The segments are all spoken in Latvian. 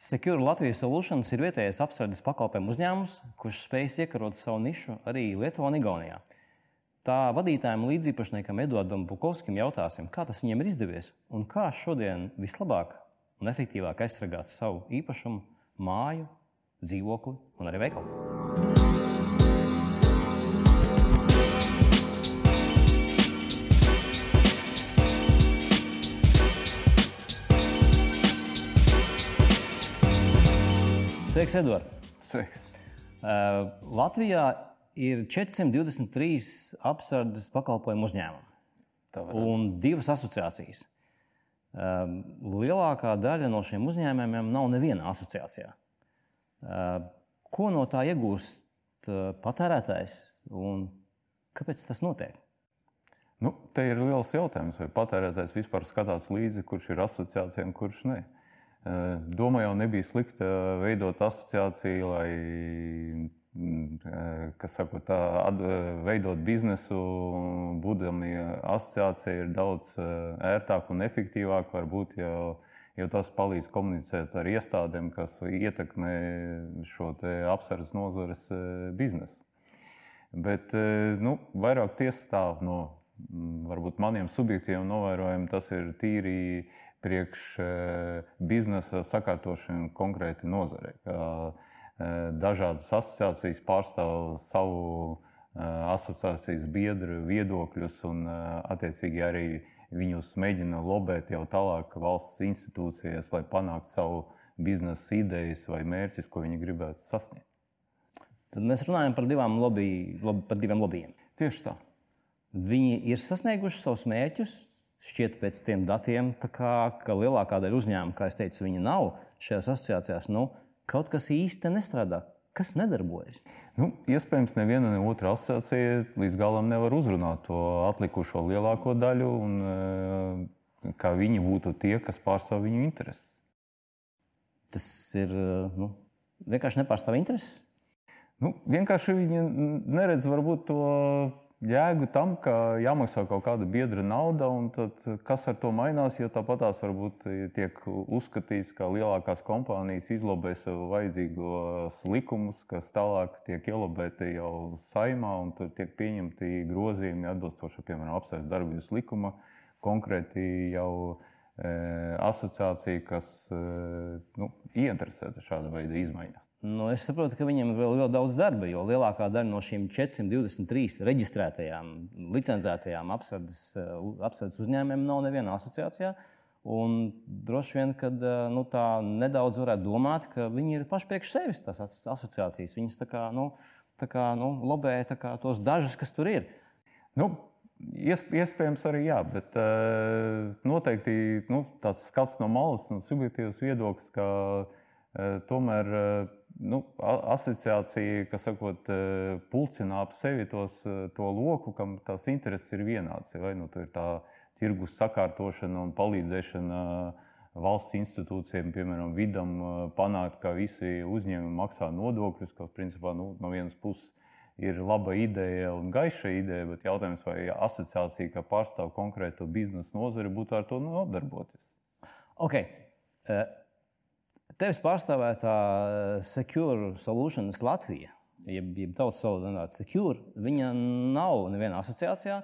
Secure Latvijas Solutions ir vietējais apsardzes pakalpojumu uzņēmums, kurš spēj iekarot savu nišu arī Lietuvā un Igaunijā. Tā vadītājiem līdzīpašniekam Eduardam Bukovskim jautāsim, kā tas viņiem ir izdevies un kā šodien vislabāk un efektīvāk aizsargāt savu īpašumu, māju, dzīvokli un arī veikalu. Sveiks, Edvards! Sveiks! Uh, Latvijā ir 423 apsardzes pakalpojumu uzņēmumi un divas asociācijas. Uh, lielākā daļa no šiem uzņēmumiem nav neviena asociācijā. Uh, ko no tā iegūst patērētājs un kāpēc tas notiek? Nu, te ir liels jautājums, vai patērētājs vispār skatās līdzi, kurš ir asociācijā un kurš ne. Uh, Doma jau nebija slikta veidot asociāciju, lai saka, tā, veidot biznesu. Būdami asociācija ir daudz ērtāk un efektīvāk. Varbūt jau, jau tas palīdz komunicēt ar iestādēm, kas ietekmē šo apsardzes nozares biznesu. Bet nu, vairāk tiesa stāv no varbūt, maniem subjektīviem novērojumiem. Tas ir tīri priekš e, biznesa sakārtošanu konkrēti nozarei. E, dažādas asociācijas pārstāv savu e, asociācijas biedru viedokļus un attiecīgi arī viņus mēģina lobēt jau tālāk valsts institūcijās, lai panāktu savu biznesa idejas vai mērķus, ko viņi gribētu sasniegt. Tad mēs runājam par, lobby, lobby, par diviem lobbyiem. Tieši tā. Viņi ir sasnieguši savus mērķus, šķiet pēc tiem datiem, kā, ka lielākā daļa uzņēmumu, kā jau teicu, viņi nav šajās asociācijās. Nu, kaut kas īsti nestrādā. Kas nedarbojas? Nu, iespējams, neviena ne otra asociācija līdz galam nevar uzrunāt to atlikušo lielāko daļu, un e, kā viņi būtu tie, kas pārstāv viņu intereses. Tas ir nu, vienkārši nepārstāv intereses. Nu, vienkārši viņi neredz varbūt to jēgu tam, ka jāmaksā kaut kāda biedra nauda, un tad, kas ar to mainās, ja tāpatās varbūt tiek uzskatīts, ka lielākās kompānijas izlobē sev vajadzīgos likumus, kas tālāk tiek ielobēti jau saimā, un tur tiek pieņemti grozījumi atbilstoši, piemēram, apsvērts darbības likuma, konkrēti jau e, asociācija, kas e, nu, ieinteresēta šāda veida izmaiņās. Nu, es saprotu, ka viņiem ir vēl ļoti daudz darba, jo lielākā daļa no šīm 423 reģistrētajām, licencētajām apsardzes, eh, uzņēmumiem nav nevienā asociācijā. Un droši vien, ka eh, nu, tā nedaudz varētu domāt, ka viņi ir paši priekš sevis tās asociācijas. Viņas tā kā, nu, tā kā, nu, lobē kā, tos dažus, kas tur ir. Nu, Iespējams, arī jā, bet uh, noteikti nu, tāds skats no malas un subjektīvs viedoklis, ka uh, tomēr uh, nu, asociācija, kas sakot, e, pulcina ap sevi tos, e, to loku, kam tās intereses ir vienādas. Vai nu, ir tā tirgus sakārtošana un palīdzēšana valsts institūcijiem, piemēram, vidam, e, panākt, ka visi uzņēmumi maksā nodokļus, kas principā nu, no vienas puses ir laba ideja un gaiša ideja, bet jautājums, vai asociācija, kā pārstāv konkrētu biznesa nozari, būtu ar to nodarboties. Okay. Uh Tevis pārstāvētā eh, Secure Solutions Latvija, jeb, jeb tautas valodā Secure, viņa nav nevienā asociācijā.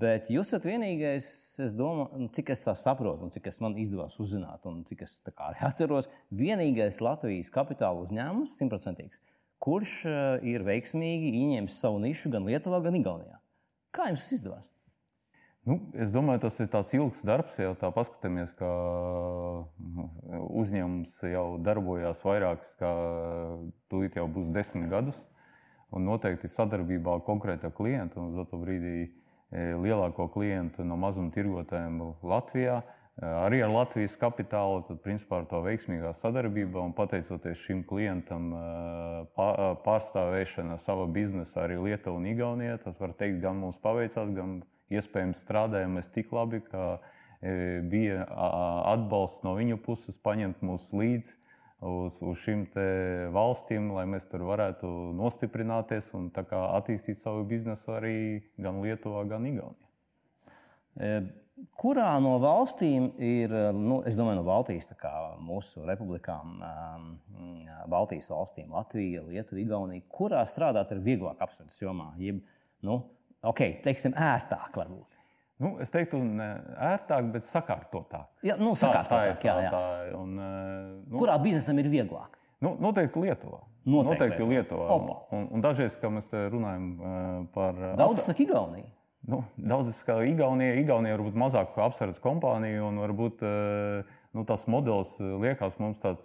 Bet jūs esat vienīgais, es domāju, nu, cik es tā saprotu, un cik es man izdevās uzzināt, un cik es arī atceros, vienīgais Latvijas kapitāla uzņēmums, simtprocentīgs, kurš eh, ir veiksmīgi ieņēmis savu nišu gan Lietuvā, gan Igaunijā. Kā jums tas izdevās? Nu, es domāju, tas ir tāds ilgs darbs. Jau tā paskatāmies, ka nu, uzņēmums jau darbojās vairākas, kā tūlīt jau būs desmit gadus. Un noteikti sadarbībā ar konkrēto klientu, un uz to brīdī e, lielāko klientu no mazuma tirgotājiem Latvijā, e, arī ar Latvijas kapitālu, tad principā ar to veiksmīgā sadarbība un pateicoties šim klientam e, pārstāvēšana sava biznesa arī Lietuvā un Igaunijā, tas var teikt, gan mums paveicās, gan iespējams strādājam mēs tik labi, ka e, bija atbalsts no viņu puses paņemt mūs līdzi uz, uz šīm valstīm, lai mēs tur varētu nostiprināties un attīstīt savu biznesu arī gan Lietuvā, gan Igaunijā. E, kurā no valstīm ir, nu, es domāju, no Baltijas, kā mūsu republikām, Baltijas valstīm, Latvija, Lietuva, Igaunija, kurā strādāt ir vieglāk apsardzes jomā? Jeb, nu, ok, teiksim, ērtāk varbūt. Nu, es teiktu, ne ērtāk, bet sakārtotāk. Jā, nu, sakārtotāk. Tā, tā jā, jā. Tā, un, nu, Kurā biznesam ir vieglāk? Nu, noteikti Lietuvā. Noteikti, noteikti Lietuvā. Lietuvā. Un, un dažreiz, kad mēs runājam par. Daudz saka Igaunija. Nu, daudz kā Igaunija. Igaunija varbūt mazāk apsardzes kompānija, un varbūt nu, tas modelis liekas mums tāds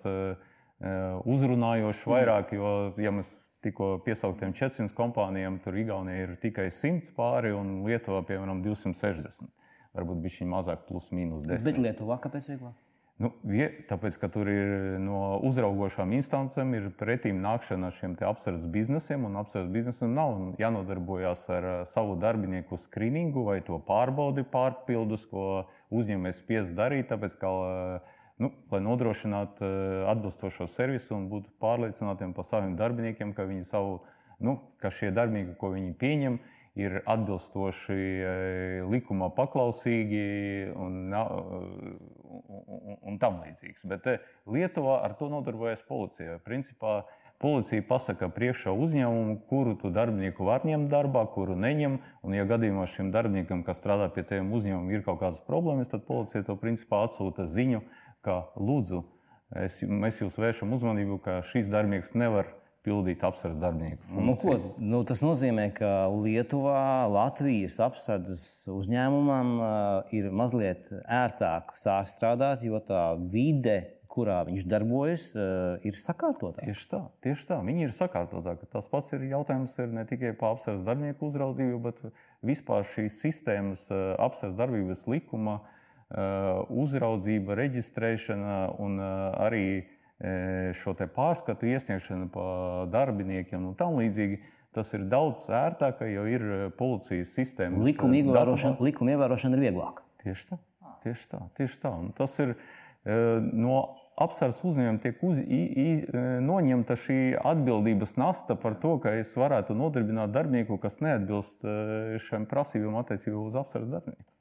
uzrunājošs vairāk, jo, ja mēs tikko piesauktiem 400 kompānijām, tur Igaunija ir tikai 100 pāri un Lietuvā, piemēram, 260. Varbūt bija šī mazāk, plus mīnus 10. Bet Lietuvā kāpēc vieglāk? Nu, vie, tāpēc, ka tur ir no uzraugošām instancēm ir pretīm nākšana šiem apsardzes biznesiem, un apsardzes biznesam nav jānodarbojas ar savu darbinieku skrīningu vai to pārbaudi pārpildus, ko uzņēmējs spiež darīt. Tāpēc, ka, uh, nu, lai nodrošinātu eh, atbilstošo servisu un būtu pārliecinātiem par saviem darbiniekiem, ka, savu, nu, ka šie darbinieki, ko viņi pieņem, ir atbilstoši eh, likumā paklausīgi un, un, un, un tam līdzīgs. Bet eh, Lietuvā ar to nodarbojas policija. Principā, Policija pasaka priekšā uzņēmumu, kuru tu darbinieku var ņemt darbā, kuru neņem. Un, ja gadījumā šim darbiniekam, kas strādā pie tiem uzņēmumiem, ir kaut kādas problēmas, tad policija to principā atsūta ziņu, uh, ka lūdzu, es, mēs jūs vēršam uzmanību, ka šīs darbinieks nevar pildīt apsardzes darbinieku. Nu, ko, nu, tas nozīmē, ka Lietuvā, Latvijas apsardzes uzņēmumam uh, ir mazliet ērtāk strādāt, jo tā vide, kurā viņš darbojas, uh, ir sakārtotāka. Tieši tā, tieši tā. Viņi ir sakārtotāki. Tas pats ir jautājums ir ne tikai par apsardzes darbinieku uzraudzību, bet vispār šīs sistēmas uh, apsardzes darbības likuma Uh, uzraudzība, reģistrēšana un uh, arī uh, šo pārskatu iesniegšana par darbiniekiem un tam līdzīgi. Tas ir daudz ērtāk, jo ir policijas sistēma. Likuma ievērošana, likuma ievērošana ir vieglāka. Tieši tā. Tieši tā, tieši tā. Un tas ir no apsardzes uzņēmumiem tiek uz, i, i, noņemta šī atbildības nasta par to, ka es varētu nodarbināt darbinieku, kas neatbilst šiem prasībām attiecībā uz apsardzes darbinieku.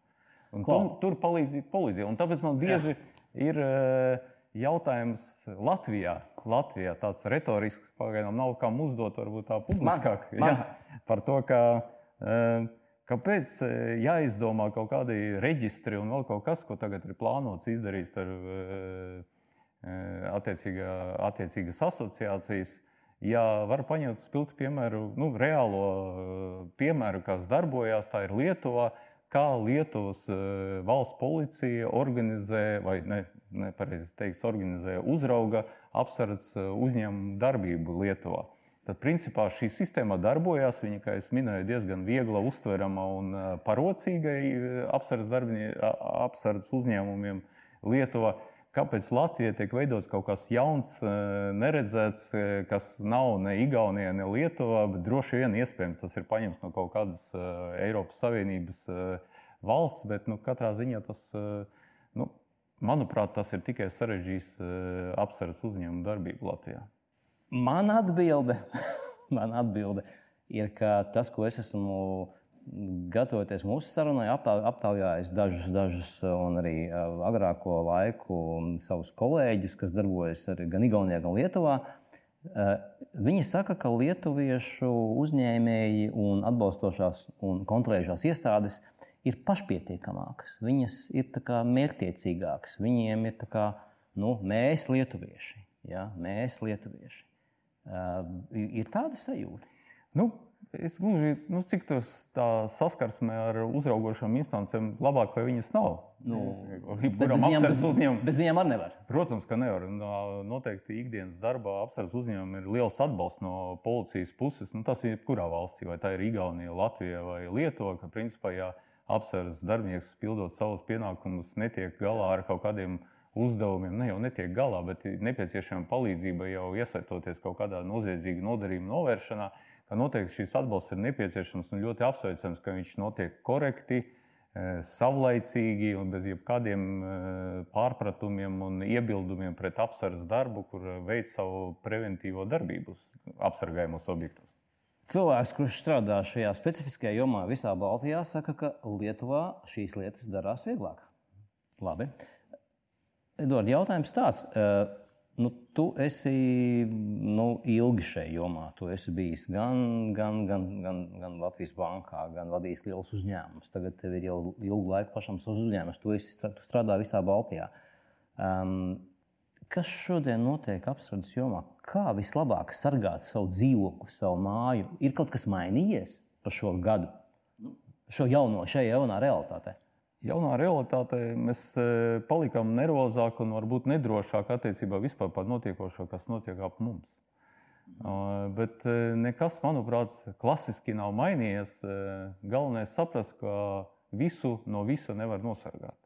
Tur, tur palīdz policija. Tāpēc man bieži ir uh, jautājums Latvijā. Latvijā tāds retorisks, pagaidām nav kam uzdot, varbūt tā publiskāk. Man, man. Jā, par to, ka, uh, kāpēc jāizdomā kaut kādi reģistri un vēl kaut kas, ko tagad ir plānots izdarīt ar attiecīgā, attiecīgas asociācijas. Ja var paņemt spilgtu piemēru, nu, reālo piemēru, kas darbojās, tā ir Lietuvā. Kā Lietuvas eh, valsts policija organizē, vai ne, nepareizi teiks, organizē uzrauga apsardzes uzņēmumu darbību Lietuvā. Tad, principā, šī sistēma darbojās. Viņa, kā jau minēju, diezgan viegla, uztverama un eh, parocīgai apsardzes, apsardzes uzņēmumiem Lietuvā. Kāpēc Latvijā tiek veidots kaut kas jauns, neredzēts, kas nav ne Igaunijā, ne Lietuvā, bet droši vien iespējams tas ir paņemts no kaut kādas Eiropas Savienības valsts, bet nu, katrā ziņā tas, nu, manuprāt, tas ir tikai sarežģījis apsardzes uzņēmumu darbību Latvijā. Man atbilde, man atbilde ir, ka tas, ko es esmu gatavoties mūsu sarunai, aptaujājis dažus, dažus un arī agrāko laiku savus kolēģus, kas darbojas gan Igaunijā, gan Lietuvā. Viņi saka, ka lietuviešu uzņēmēji un atbalstošās un kontrolējušās iestādes ir pašpietiekamākas, viņas ir mērķtiecīgākas, viņiem ir kā, nu, mēs, lietuvieši. Ja? Mēs, lietuvieši. Uh, ir tāda sajūta. Nu, Es gluži, nu, cik tas saskarsme ar uzraugošām instancēm, labāk vai viņas nav. Nu, Kuram apsardzes uzņēmumam? Bez viņiem arī nevar. Protams, ka nevar. Noteikti ikdienas darbā apsardzes uzņēmumam ir liels atbalsts no policijas puses. Nu, tas ir jebkurā valstī, vai tā ir Igaunija, Latvija vai Lietuva. Ka, principā, ja apsardzes darbinieks pildot savus pienākumus, netiek galā ar kaut kādiem uzdevumiem, ne jau netiek galā, bet nepieciešama palīdzība jau iesaistīties kaut kādā noziedzīga nodarījuma novēršanā ka noteikti šis atbalsts ir nepieciešams un ļoti apsveicams, ka viņš notiek korekti, e, savlaicīgi un bez jebkādiem e, pārpratumiem un iebildumiem pret apsardzes darbu, kur veic savu preventīvo darbību apsargājumos objektos. Cilvēks, kurš strādā šajā specifiskajā jomā visā Baltijā, saka, ka Lietuvā šīs lietas darās vieglāk. Labi. Edvard, jautājums tāds. Uh, nu, tu esi nu, ilgi šajā jomā. Tu esi bijis gan, gan, gan, gan, gan Latvijas bankā, gan vadījis lielus uzņēmumus. Tagad tev ir jau ilgu laiku pašam savs uzņēmums. Tu, esi, tu strādā visā Baltijā. Um, kas šodien notiek apstrādes jomā? Kā vislabāk sargāt savu dzīvokli, savu māju? Ir kaut kas mainījies pa šo gadu, šo jauno, šajā jaunā realitātē? Jaunā realitātē mēs e, palikām nervozāki un varbūt nedrošāki attiecībā vispār par notiekošo, kas notiek ap mums. Mm. Bet e, nekas, manuprāt, klasiski nav mainījies. E, galvenais ir saprast, ka visu no visa nevar nosargāt.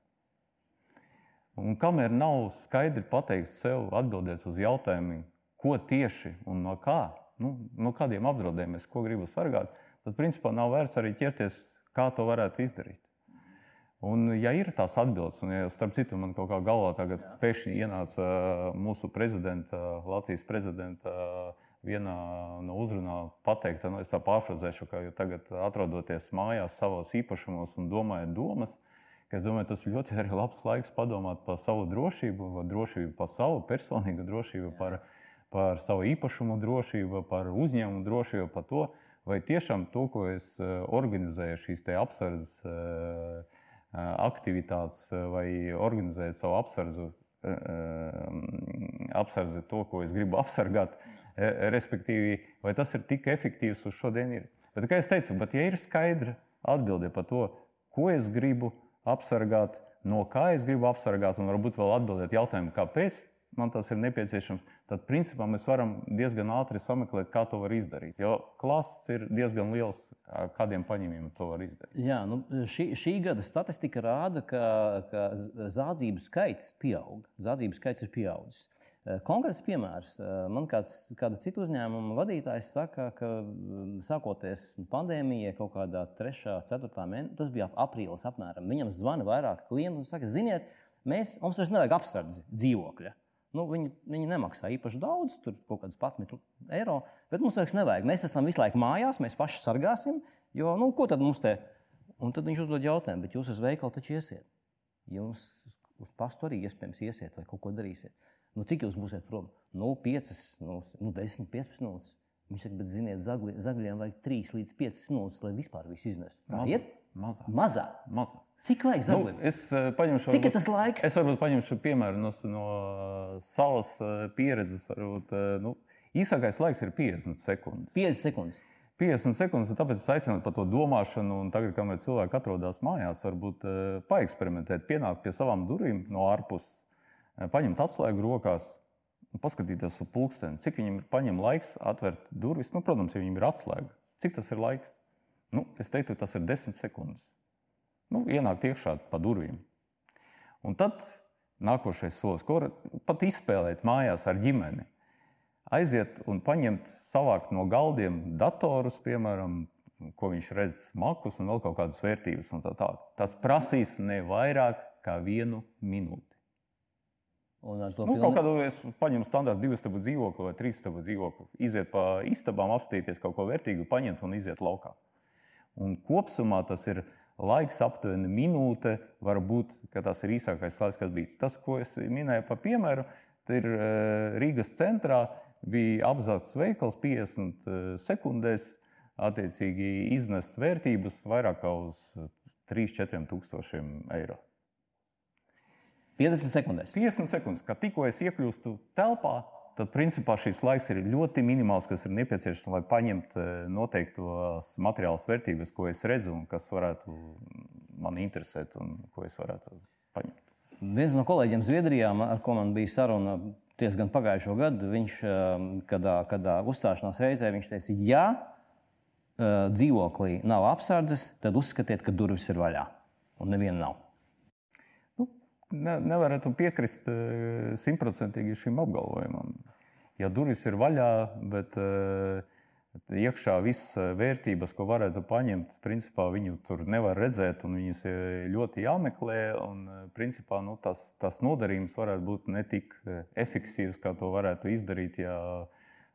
Un kamēr nav skaidri pateikts sev, atbildēt uz jautājumiem, ko tieši un no kā, nu, no kādiem apdraudējumiem es gribu sargāt, tad principā nav vērts arī ķerties, kā to varētu izdarīt. Un, ja ir tās atbildes, un ja, starp citu, man kaut kā galvā tagad Jā. pēkšņi ienāca mūsu prezidenta, Latvijas prezidenta vienā no uzrunām pateikt, nu, es tā pārfrazēšu, ka tagad atrodoties mājās savos īpašumos un domājot domas, Es domāju, tas ļoti labs laiks padomāt par savu drošību, drošību par savu personīgu drošību, par, par savu īpašumu drošību, par uzņēmumu drošību, par to, vai tiešām to, ko es organizēju, šīs apsardzes aktivitātes, vai organizēju savu apsardzu, apsardzi to, ko es gribu apsargāt, respektīvi, vai tas ir tik efektīvs uz šodien. Ir. Bet, kā jau teicu, bet, ja ir skaidra atbilde par to, ko es gribu, apsargāt, no kā es gribu apsargāt, un varbūt vēl atbildēt jautājumu, kāpēc man tas ir nepieciešams, tad principā mēs varam diezgan ātri sameklēt, kā to var izdarīt. Jo klāsts ir diezgan liels, kādiem paņēmieniem to var izdarīt. Jā, nu, šī, šī gada statistika rāda, ka, ka zādzību skaits pieaug. Zādzību skaits ir pieaudzis. Konkrēts piemērs. Man kāds, kāda cita uzņēmuma vadītājs saka, ka sākoties pandēmijai, kaut kādā 3. 4. mēnesī, tas bija ap aprīlis apmēram, viņam zvana vairāk klientu un saka, ziniet, mēs, mums vairs nevajag apsardzi dzīvokļa. Nu, viņi, viņi nemaksā īpaši daudz, tur kaut kādas 11 eiro, bet mums vairs nevajag. Mēs esam visu laiku mājās, mēs paši sargāsim, jo nu, ko tad mums te? Un tad viņš uzdod jautājumu, bet jūs uz veikalu taču iesiet. Jums uz pastu arī iespējams iesiet vai kaut ko darīsiet. Nu, cik jūs būsiet prom? Nu, 5, nu, nu 10, 15 minūtes. Viņš saka, bet, ziniet, zagļiem vajag 3 līdz 5 minūtes, lai vispār viss iznestu. Tā ir mazā. Mazā. mazā. Cik vajag zagļiem? Nu, es uh, paņemšu, Cik ir tas laiks? Es varbūt paņemšu piemēru no, no uh, savas uh, pieredzes. Varbūt, nu, īsākais laiks ir 50 sekundes. 50 sekundes. 50 sekundes, tāpēc es aicinu par to domāšanu. Tagad, kad cilvēki atrodas mājās, varbūt paeksperimentēt, pienākt pie savām durvīm no ārpuses paņemt atslēgu rokās paskatīties uz pulksteni, cik viņam ir paņemts laiks atvērt durvis. Nu, protams, ja viņam ir atslēga, cik tas ir laiks? Nu, es teiktu, tas ir desmit sekundes. Nu, ienākt iekšā pa durvīm. Un tad nākošais solis, ko pat izspēlēt mājās ar ģimeni. Aiziet un paņemt, savākt no galdiem datorus, piemēram, ko viņš redz, makus un vēl kaut kādas vērtības. Tā tā. Tas prasīs ne vairāk kā vienu minūti. Un ar to nu, pilni... kādu es paņemu standarta divu stabu dzīvokli vai trīs stabu dzīvokli, iziet pa istabām, apstīties kaut ko vērtīgu, paņemt un iziet laukā. Un kopumā tas ir laiks aptuveni minūte, varbūt tas ir īsākais laiks, kas bija. Tas, ko es minēju par piemēru, ir eh, Rīgas centrā bija apzāsts veikals 50 eh, sekundēs, attiecīgi iznest vērtības vairāk kā uz 3-4 tūkstošiem eiro. 50 sekundēs. 50 sekundes. Kad tikko es iekļūstu telpā, tad principā šīs laiks ir ļoti minimāls, kas ir nepieciešams, lai paņemtu eh, noteiktos materiālus vērtības, ko es redzu un kas varētu man interesēt un ko es varētu paņemt. Viens no kolēģiem Zviedrijā, ar ko man bija saruna diezgan pagājušo gadu, viņš kādā, eh, kādā uzstāšanās reizē teica, ja eh, dzīvoklī nav apsardzes, tad uzskatiet, ka durvis ir vaļā un neviena nav ne, nevarētu piekrist e, simtprocentīgi šim apgalvojumam. Ja durvis ir vaļā, bet uh, iekšā visas vērtības, ko varētu paņemt, principā viņu tur nevar redzēt, un viņas ļoti jāmeklē. Un, principā, nu, tas, tas nodarījums varētu būt ne tik efektīvs, kā to varētu izdarīt. Ja,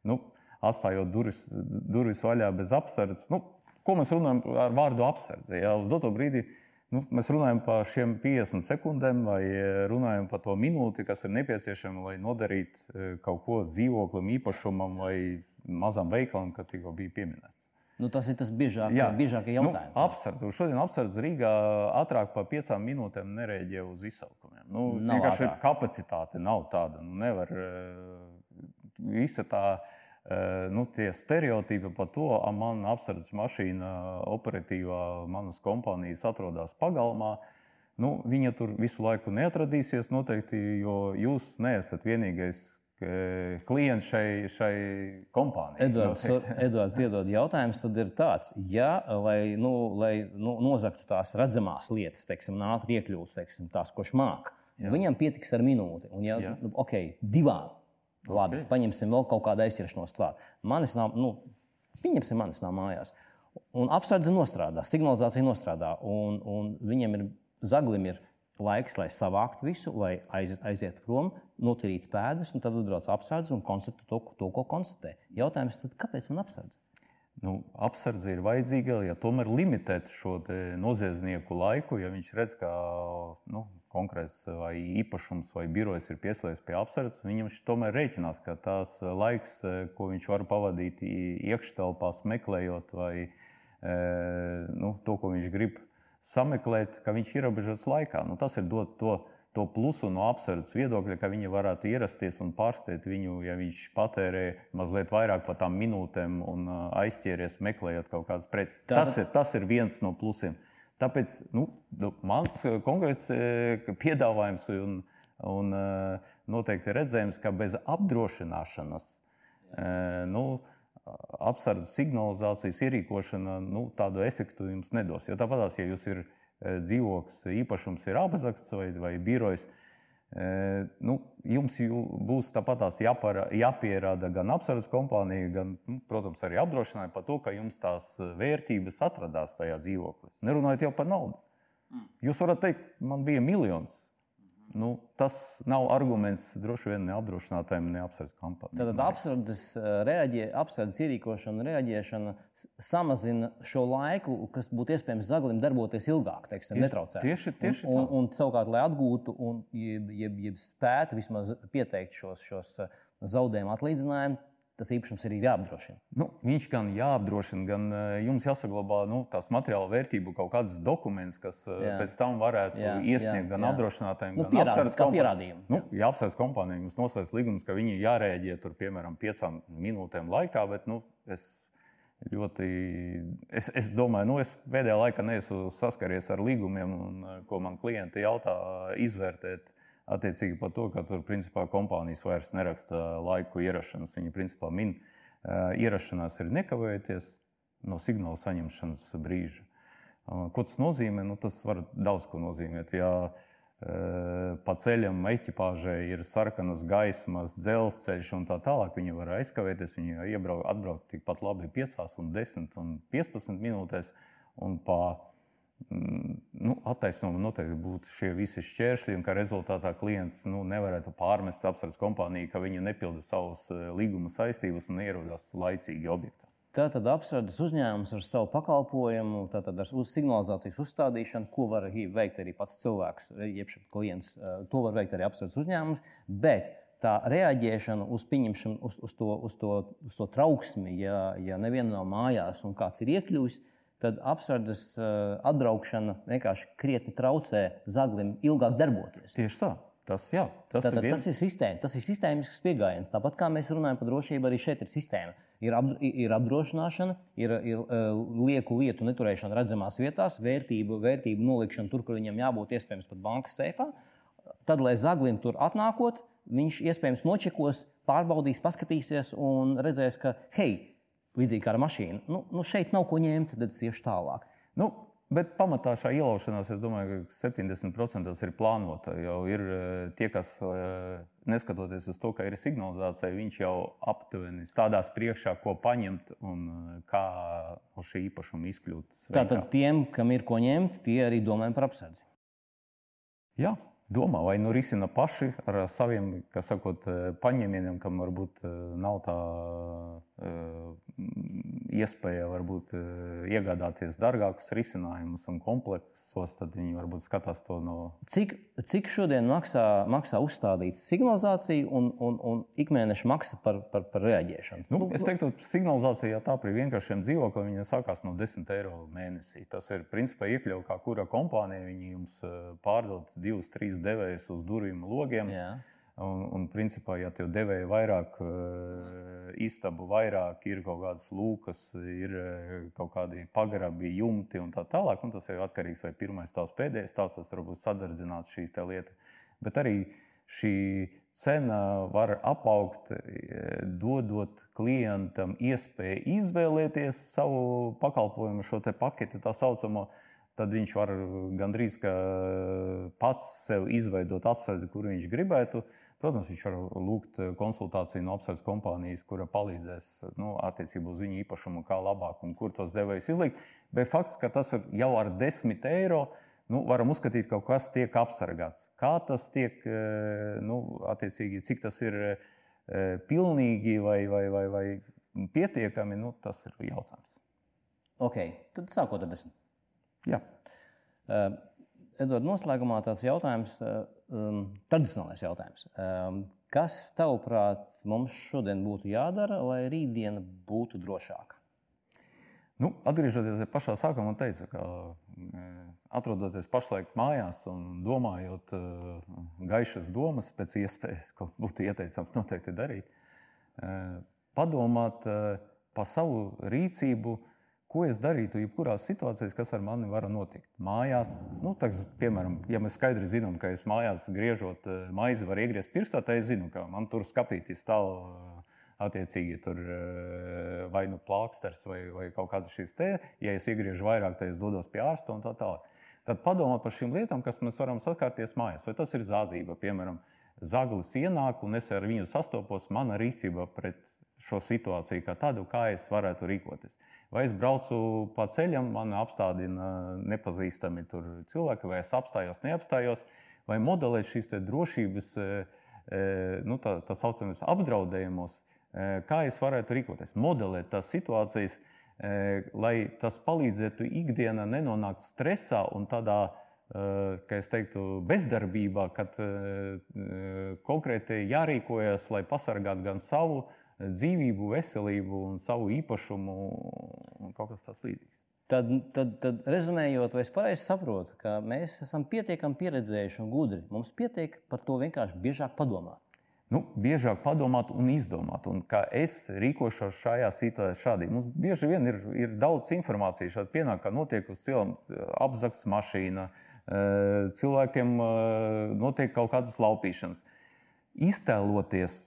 nu, atstājot durvis, durvis vaļā bez apsardzes. Nu, ko mēs runājam ar vārdu apsardze? Ja, uz doto brīdi nu, mēs runājam par šiem 50 sekundēm vai runājam par to minūti, kas ir nepieciešama, lai nodarītu kaut ko dzīvoklim, īpašumam vai mazam veikalam, kā tikko bija pieminēts. Nu, tas ir tas biežāk, biežākie nu, jautājumi. Nu, apsardz. Šodien apsardz Rīgā ātrāk par piecām minūtēm nereaģē uz izsaukumiem. Nu, Nav vienkārši ātrāk. kapacitāte nav tāda. Nu, nevar, visa tā, eh, nu, tie stereotipi par to, ka mana apsardzes mašīna operatīvā manas kompānijas atrodas pagalmā. Nu, viņa tur visu laiku neatradīsies, noteikti, jo jūs neesat vienīgais eh, klients šai, šai kompānijai. Edvards. Edvards piedod, jautājums tad ir tāds, ja, lai, nu, lai nu, nozagtu tās redzamās lietas, teiksim, ātri iekļūtu teiksim, tās, ko viņš māca, viņam pietiks ar minūti. Un, ja, Jā. nu, ok, divām. Labi, Ok. paņemsim vēl kaut kādu aizķeršanos klāt. Manis nav, nu, pieņemsim, manis nav mājās. Un apsardze nostrādā, signalizācija nostrādā, un, un viņam ir zaglim ir laiks, lai savāktu visu, lai aiz, aizietu prom, notīrītu pēdas, un tad atbrauc apsardze un konstatē to, to, ko konstatē. Jautājums tad, kāpēc man apsardze? Nu, apsardze ir vajadzīga, ja tomēr limitēt šo noziedznieku laiku, ja viņš redz, ka nu, konkrēts vai īpašums vai birojs ir pieslēgts pie apsardzes, viņam tomēr rēķinās, ka tās laiks, ko viņš var pavadīt iekštelpās, meklējot vai e, nu, to, ko viņš grib sameklēt, ka viņš ir ierobežots laikā. Nu, tas ir dot to, to plusu no apsardzes viedokļa, ka viņi varētu ierasties un pārsteigt viņu, ja viņš patērē mazliet vairāk par tām minūtēm un aizķēries meklējot kaut kādas preces. Tātad- Tas ir, tas ir viens no plusiem. Tāpēc nu, nu, mans konkrēts piedāvājums un, un noteikti redzējums, ka bez apdrošināšanas nu, apsardzes signalizācijas ierīkošana nu, tādu efektu jums nedos. Jo tāpat, ja jūs ir eh, dzīvoklis, īpašums ir apzakts vai, vai birojs, eh, nu, jums būs tāpat jāpara, jāpierāda gan apsardzes kompānija, gan, nu, protams, arī apdrošināja par to, ka jums tās vērtības atradās tajā dzīvoklī. Nerunājot jau par naudu. Jūs varat teikt, man bija miljons. Nu, tas nav arguments droši vien ne apdrošinātājiem, ne apsardzes kompānijai. Tātad apsardzes, eh, reaģē, apsardzes ierīkošana un reaģēšana samazina šo laiku, kas būtu iespējams zaglim darboties ilgāk, teiksim, Tieši- netraucēt. tieši- tieši un, un, tā. un savukārt, lai atgūtu un jeb, jeb, jeb spētu vismaz pieteikt šos, šos eh, zaudējumu atlīdzinājumus, tas īpašums ir jāapdrošina. Nu, viņš gan jāapdrošina, gan eh, jums jāsaglabā nu, tās materiāla vērtību, kaut kādas dokumentus, kas eh, Jā. pēc tam varētu Jā, iesniegt jā, gan jā. apdrošinātājiem, Nu, gan apsardzes pierādījumu, Nu, ja apsardzes kompānija jums noslēdz līgumus, ka viņi jārēģē tur, piemēram, piecām minūtēm laikā, bet nu, es ļoti, es, es domāju, nu, es pēdējā laikā neesmu saskaries ar līgumiem, un, eh, ko man klienti jautā, izvērtēt. Attiecīgi par to, ka tur principā kompānijas vairs neraksta laiku ierašanās. Viņi principā min, uh, ierašanās ir nekavējoties no signāla saņemšanas brīža. Ko tas nozīmē? Nu, tas var daudz ko nozīmēt. Ja uh, pa ceļam ekipāžai ir sarkanas gaismas, dzelzceļš un tā tālāk, viņi var aizkavēties. Viņi iebrauc, atbrauc tikpat labi 5, un 10 un 15 minūtēs. Un pa nu, attaisnojumu noteikti būtu šie visi šķēršļi, un ka rezultātā klients nu, nevarētu pārmest apsardzes kompāniju, ka viņa nepilda savus eh, līguma saistības un ierodas laicīgi objektā. Tātad apsardzes uzņēmums ar savu pakalpojumu, tātad ar uz signalizācijas uzstādīšanu, ko var veikt arī pats cilvēks, jeb klients. eh, To var veikt arī apsardzes uzņēmums. Bet tā reaģēšana uz, uz, uz, to, uz, to, uz to trauksmi, ja, ja neviena nav mājās un kāds ir iekļuvis, tad apsardzes eh, atbraukšana vienkārši krietni traucē zaglim ilgāk darboties. Tieši tā. Tas, jā, tas Tātad, ir tas ir sistēma, tas ir sistēmisks pieejams. Tāpat kā mēs runājam par drošību, arī šeit ir sistēma. Ir, apdro, ir apdrošināšana, ir, ir uh, lieku lietu neturēšana redzamās vietās, vērtību, vērtību nolikšana tur, kur viņam jābūt iespējams pat bankas seifā. Tad, lai zaglim tur atnākot, viņš iespējams nočekos, pārbaudīs, paskatīsies un redzēs, ka, hei, līdzīgi kā ar mašīnu, nu, nu šeit nav ko ņemt, tad es iešu tālāk. Nu, bet pamatā šā ielaušanās, es domāju, ka 70% ir plānota. Jau ir eh, tie, kas eh, neskatoties uz to, ka ir signalizācija, viņš jau aptuveni stādās priekšā, ko paņemt un eh, kā uz šī īpašuma izkļūt. Tātad tiem, kam ir ko ņemt, tie arī domājam par apsardzi. Jā, domā vai nu risina paši ar saviem, kā sakot, eh, paņēmieniem, kam varbūt eh, nav tā eh, mm, iespēja varbūt iegādāties dārgākus risinājumus un kompleksus, tad viņi varbūt skatās to no. Cik, cik šodien maksā, maksā uzstādīt signalizāciju un, un, un ikmēneša maksa par, par, par reaģēšanu? Nu, nu es teiktu, ka signalizācija tā pie vienkāršiem dzīvokļiem sākās no 10 eiro mēnesī. Tas ir principā iekļauts kā kura kompānija. Viņi jums pārdod 2, 3 devējs uz durvīm, logiem. Jā. Un, un, principā, ja tev devēja vairāk eh, istabu, vairāk ir kaut kādas lūkas, ir eh, kaut kādi pagrabi, jumti un tā tālāk, un tas jau ir atkarīgs no tā, vai pirmais tās pēdējais tās, tas varbūt sadardzināts šīs lietas. Bet arī šī cena var apaugt, eh, dodot klientam iespēju izvēlēties savu pakalpojumu, šo paketi, tā saucamo paketi tad viņš var gandrīz pats sev izveidot apsardzi, kur viņš gribētu. Protams, viņš var lūgt konsultāciju no apsardzes kompānijas, kura palīdzēs nu, attiecībā uz viņu īpašumu, kā labāk un kur tos devējus izlikt. Bet fakts, ka tas ir jau ar 10 eiro, nu, varam uzskatīt, ka kaut kas tiek apsargāts. Kā tas tiek, nu, attiecīgi, cik tas ir pilnīgi vai, vai, vai, vai pietiekami, nu, tas ir jautājums. Ok, tad sākot ar 10. Jā. Uh, Edvards, noslēgumā tāds jautājums, um, tradicionālais jautājums. Um, kas, tavuprāt, mums šodien būtu jādara, lai rītdiena būtu drošāka? Nu, atgriežoties pie pašā sākuma, man teica, ka atrodoties pašlaik mājās un domājot gaišas domas, pēc iespējas, ko būtu ieteicams noteikti darīt, padomāt par savu rīcību, ko es darītu jebkurās situācijās, kas ar mani var notikt. Mājās, nu, tā, piemēram, ja mēs skaidri zinām, ka es mājās griežot eh, maizi, var iegriezt pirkstā, tad es zinu, ka man tur skapīti stāv eh, attiecīgi tur eh, vai nu plāksters vai, vai kaut kādas šīs te. Ja es iegriežu vairāk, tad es dodos pie ārsta un tā tālāk. Tad padomāt par šīm lietām, kas mēs varam saskarties mājās. Vai tas ir zādzība, piemēram, zaglis ienāk un es ar viņu sastopos, mana rīcība pret šo situāciju kā tādu, kā es varētu rīkoties. Vai es braucu pa ceļam, man apstādina nepazīstami cilvēki, vai es apstājos, neapstājos, vai modelēt šīs drošības, e, e, nu, tā, tā saucamies, apdraudējumus, e, kā es varētu rīkoties. Modelēt tās situācijas, lai tas palīdzētu ikdienā nenonākt stresā un tādā, kā es teiktu, bezdarbībā, kad konkrēti jārīkojas, lai pasargātu gan savu, dzīvību, veselību un savu īpašumu un kaut kas tāds līdzīgs. Tad, tad, tad rezumējot, vai es pareizi saprotu, ka mēs esam pietiekami pieredzējuši un gudri. Mums pietiek par to vienkārši biežāk padomāt. Nu, biežāk padomāt un izdomāt. Un kā es rīkošos šajā situācijā, šādi. Mums bieži vien ir, ir daudz informācijas. Šādi pienāk, ka notiek uz cilvēkiem apzakts mašīna, cilvēkiem notiek kaut kādas laupīšanas. Iztēloties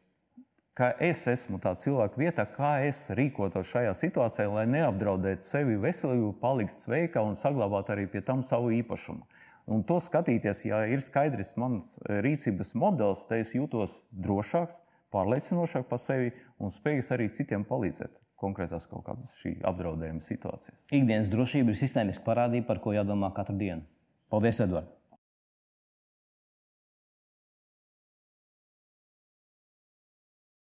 ka es esmu tā cilvēka vietā, kā es rīkotos šajā situācijā, lai neapdraudētu sevi veselību, palikt sveika un saglabāt arī pie tam savu īpašumu. Un to skatīties, ja ir skaidrs mans rīcības modelis, tad es jūtos drošāks, pārliecinošāk par sevi un spējīgs arī citiem palīdzēt konkrētās kaut kādas šī apdraudējuma situācijas. Ikdienas drošība ir sistēmiska parādība, par ko jādomā katru dienu. Paldies, Edvards!